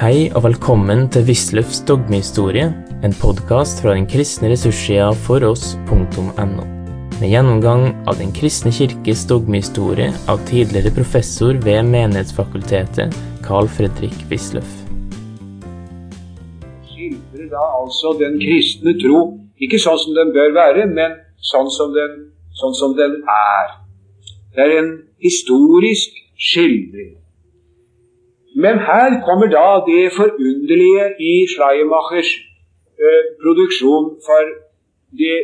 Hei og velkommen til Wisløffs dogmehistorie, en podkast fra den kristne ressurssida foross.no. Med gjennomgang av Den kristne kirkes dogmehistorie av tidligere professor ved Menighetsfakultetet, Carl Fredrik Wisløff. skildrer da altså den kristne tro, ikke sånn som den bør være, men sånn som den, sånn som den er. Det er en historisk skildring. Men her kommer da det forunderlige i Schleiermachers eh, produksjon, for det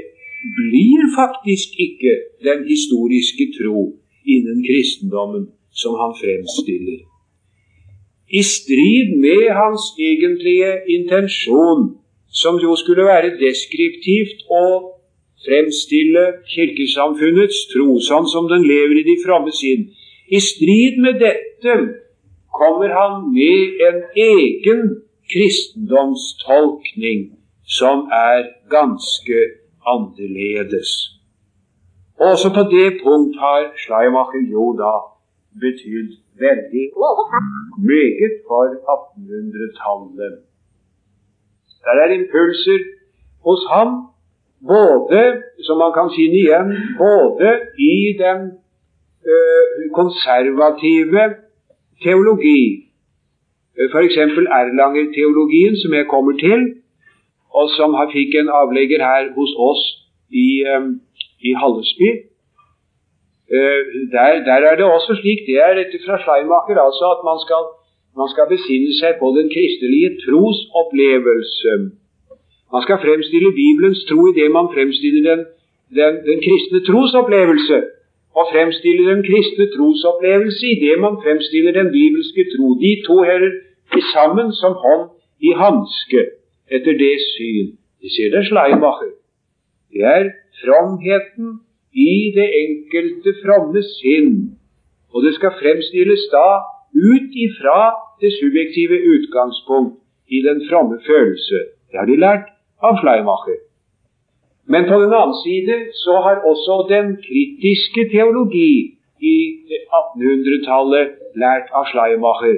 blir faktisk ikke den historiske tro innen kristendommen som han fremstiller i strid med hans egentlige intensjon, som jo skulle være deskriptivt å fremstille kirkesamfunnets tro sånn som den lever i de fromme sinn. I strid med dette kommer han med en egen kristendomstolkning som er ganske annerledes. Også på det punkt har Schleimacher jo da betydd veldig meget for 1800-tallet. Der er impulser hos ham, både, som man kan finne igjen, både i den ø, konservative teologi, f.eks. Erlanger-teologien, som jeg kommer til, og som fikk en avlegger her hos oss i, øh, i Hallesby. Uh, der, der, er det også slik, det er dette fra Schleimacher, altså at man skal, man skal besinne seg på den kristelige trosopplevelse. Man skal fremstille Bibelens tro i det man fremstiller den, den, den kristne trosopplevelse. Og fremstille den kristne trosopplevelse i det man fremstiller den bibelske tro. De to hører sammen som hånd i hanske, etter det syn. De sier det Schleimacher. Det er fromheten i det enkelte fromme sinn. Og det skal fremstilles da ut ifra det subjektive utgangspunkt i den fromme følelse. Det har de lært av Schleimacher. Men på den annen side så har også den kritiske teologi i 1800-tallet lært av Schleiermacher.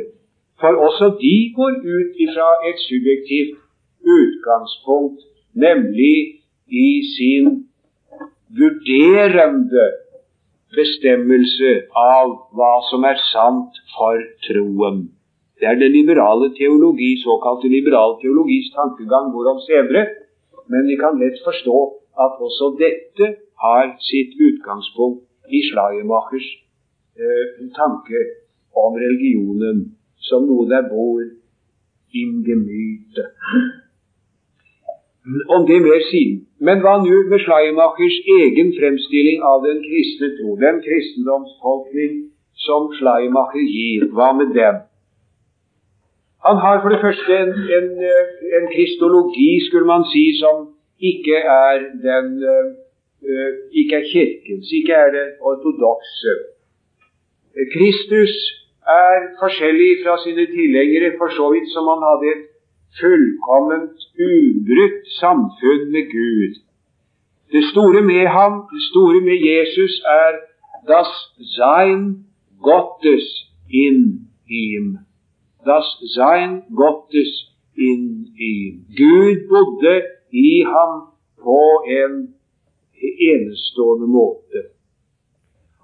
For også de går ut ifra et subjektivt utgangspunkt, nemlig i sin vurderende bestemmelse av hva som er sant for troen. Det er den liberale teologi, såkalte liberal teologis tankegang, hvorom senere. Men vi kan lett forstå at også dette har sitt utgangspunkt i Schleiermachers eh, tanke om religionen som noe der bor im Gemüte. Om det mer siden. Men hva nå med Schleiermachers egen fremstilling av den kristne tro, den kristendomstolkning som Schleiermacher gir? Hva med den? Han har for det første en, en, en kristologi, skulle man si, som ikke er den uh, ikke er kirkens, ikke er det ortodokse. Kristus er forskjellig fra sine tilhengere for så vidt som han hadde et fullkomment, ubrutt samfunn med Gud. Det store med ham, det store med Jesus, er das Sein Gottes in ihm. Das Sein Gottes in ihm. Gud bodde i ham på en enestående måte.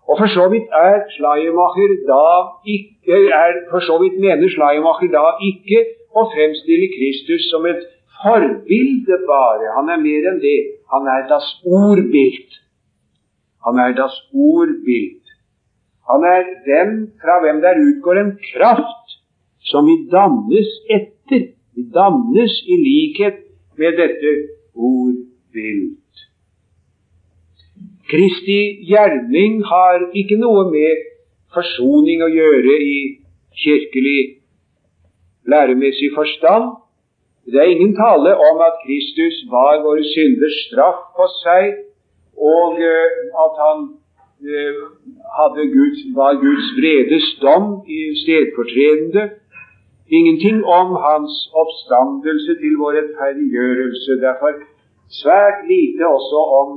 Og for så vidt er Schleiermacher da ikke er, For så vidt mener Schleiermacher da ikke å fremstille Kristus som et forbilde bare. Han er mer enn det. Han er das ordbild. Han er das ordbild. Han er den fra hvem der utgår en kraft som vi dannes etter. Vi dannes i likhet med dette ordbild. Kristi gjerning har ikke noe med forsoning å gjøre i kirkelig læremessig forstand. Det er ingen tale om at Kristus var våre synders straff på seg, og at han hadde Guds, var Guds vredes dom i stedfortredende. Ingenting om hans oppstandelse til vår rettferdiggjørelse. Derfor svært lite også om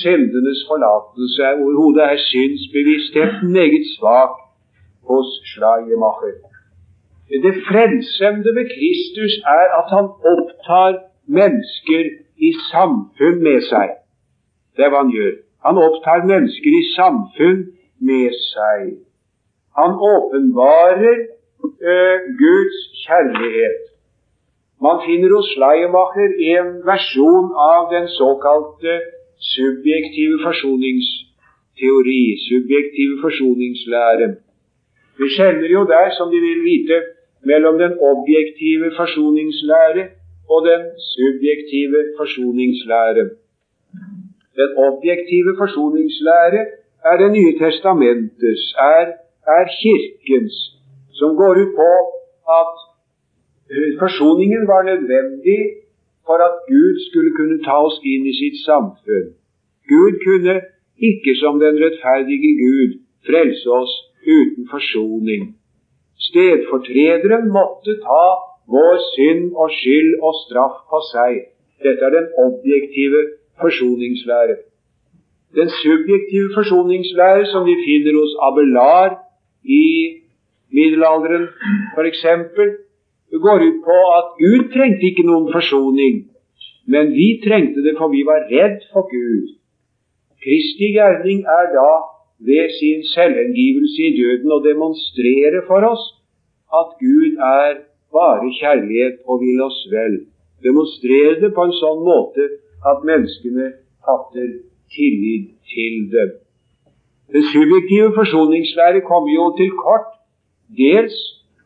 syndenes forlatelse. Overhodet er synsbevisstheten meget svak hos Schleiermacher. Det frelsende ved Kristus er at han opptar mennesker i samfunn med seg. Det er hva han gjør. Han opptar mennesker i samfunn med seg. Han åpenbarer uh, Guds kjærlighet. Man finner hos Schleiermacher en versjon av den såkalte subjektive forsoningsteori, subjektive forsoningslære. Vi skjelner jo der, som de vil vite, mellom den objektive forsoningslære og den subjektive forsoningslære. Den objektive forsoningslære er Det nye testamentets, er, er Kirkens, som går ut på at eh, forsoningen var nødvendig for at Gud skulle kunne ta oss inn i sitt samfunn. Gud kunne ikke som den rettferdige Gud frelse oss uten forsoning. Stedfortrederen måtte ta vår synd og skyld og straff på seg. Dette er den objektive forsoningslære. Den subjektive forsoningslære som vi finner hos Abelard i middelalderen f.eks., går ut på at Gud trengte ikke noen forsoning, men vi trengte det for vi var redd for Gud. Kristi gjerning er da ved sin selvhengivelse i døden å demonstrere for oss at Gud er bare kjærlighet og vil oss vel. Demonstrere det på en sånn måte at menneskene fatter tillit til det. Den subjektive forsoningslære kommer jo til kort, dels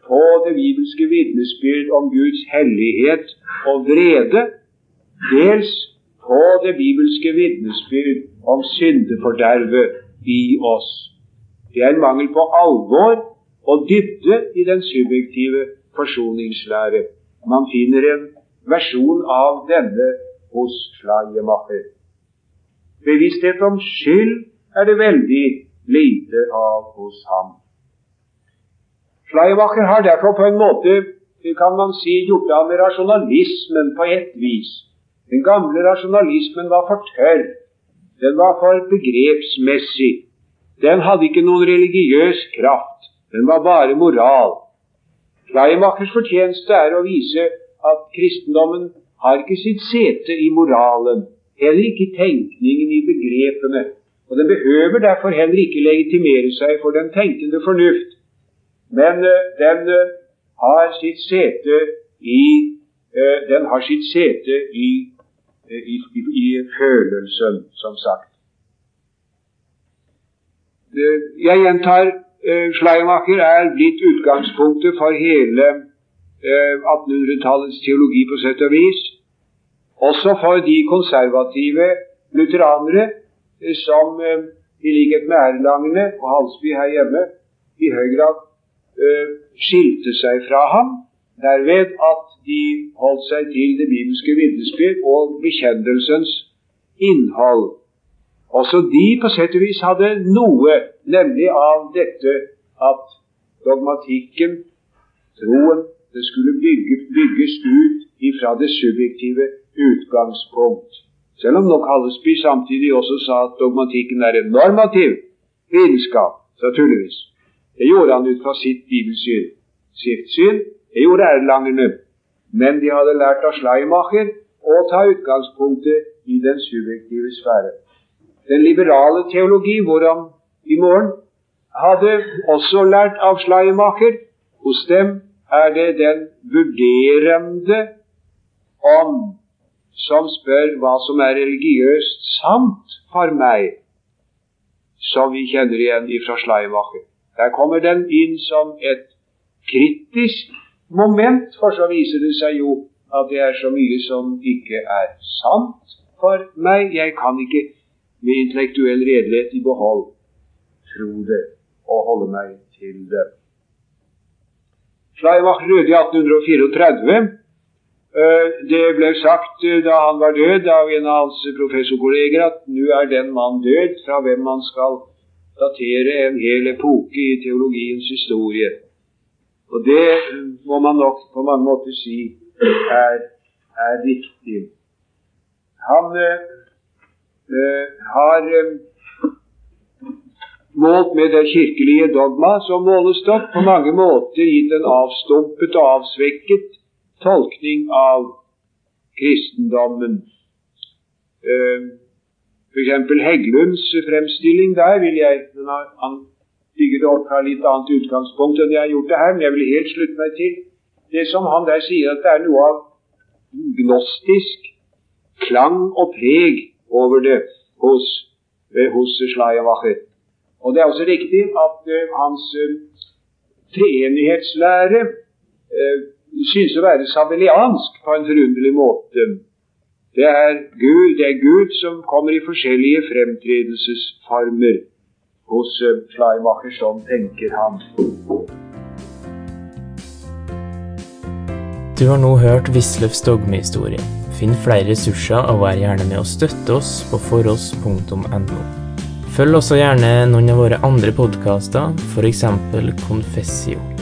på det bibelske vitnesbyrd om Guds hellighet og vrede, dels på det bibelske vitnesbyrd om syndefordervet i oss. Det er en mangel på alvor og dybde i den subjektive forsoningslære. Man finner en versjon av denne hos Schleiermacher. Bevissthet om skyld er det veldig lite av hos ham. Schleiermacher har derfor på en måte kan man si, gjort av med rasjonalismen på ett vis. Den gamle rasjonalismen var for tørr. Den var for begrepsmessig. Den hadde ikke noen religiøs kraft. Den var bare moral. Schleimachers fortjeneste er å vise at kristendommen har ikke sitt sete i moralen, heller ikke i tenkningen i begrepene, og den behøver derfor heller ikke legitimere seg for den tenkende fornuft. Men uh, den uh, har sitt sete i den har sitt sete i, i, i, i følelsen, som sagt. Jeg gjentar Eh, Schleiermacher er blitt utgangspunktet for hele 1800-tallets eh, teologi på sett og vis. Også for de konservative lutheranere eh, som i likhet med Erlangene og Halsby her hjemme i høy grad skilte seg fra ham, derved at de holdt seg til det bibelske vitnesbyrd og bekjennelsens innhold. Også de på sett og vis hadde noe, nemlig av dette at dogmatikken, troen, det skulle bygge, bygges ut ifra det subjektive utgangspunkt. Selv om nok Hallesby samtidig også sa at dogmatikken er en normativ vitenskap, naturligvis. Det gjorde han ut fra sitt bibelsyn. Sitt syn, det gjorde erlangerne. Men de hadde lært av Schleimacher å ta utgangspunktet i den subjektive sfære. Den liberale teologi, hvorom i morgen, hadde også lært av Schleimacher. Hos dem er det den vurderende ånd som spør hva som er religiøst sant for meg, som vi kjenner igjen fra Schleiermacher. Der kommer den inn som et kritisk moment, for så viser det seg jo at det er så mye som ikke er sant for meg. Jeg kan ikke med intellektuell redelighet i behold, tro det og holde meg til det. Schleimach døde i 1834. Eh, det ble sagt eh, da han var død av en av hans professorkolleger at nå er den mann død fra hvem man skal datere en hel epoke i teologiens historie. Og det må man nok på mange måter si er, er riktig. Han øh, har, øh, målt med det kirkelige dogma som målestokk, på mange måter gitt en avstumpet og avsvekket tolkning av kristendommen. Uh, F.eks. Heggelunds fremstilling der vil jeg Han bygger det opp fra litt annet utgangspunkt enn jeg har gjort det her, men jeg vil helt slutte meg til det som han der sier, at det er noe av gnostisk klang og preg over det hos, hos Schleiermacher. Og det er også riktig at uh, hans uh, treenighetslære uh, synes å være sabeliansk på en forunderlig måte. Det er Gud, det er Gud som kommer i forskjellige fremtredelsesformer hos Schleimacher. Sånn tenker han. Du har nå hørt Wisløffs dogmehistorie. Finn flere ressurser og vær gjerne med å støtte oss på foross.no. Følg også gjerne noen av våre andre podkaster, f.eks. Confessio.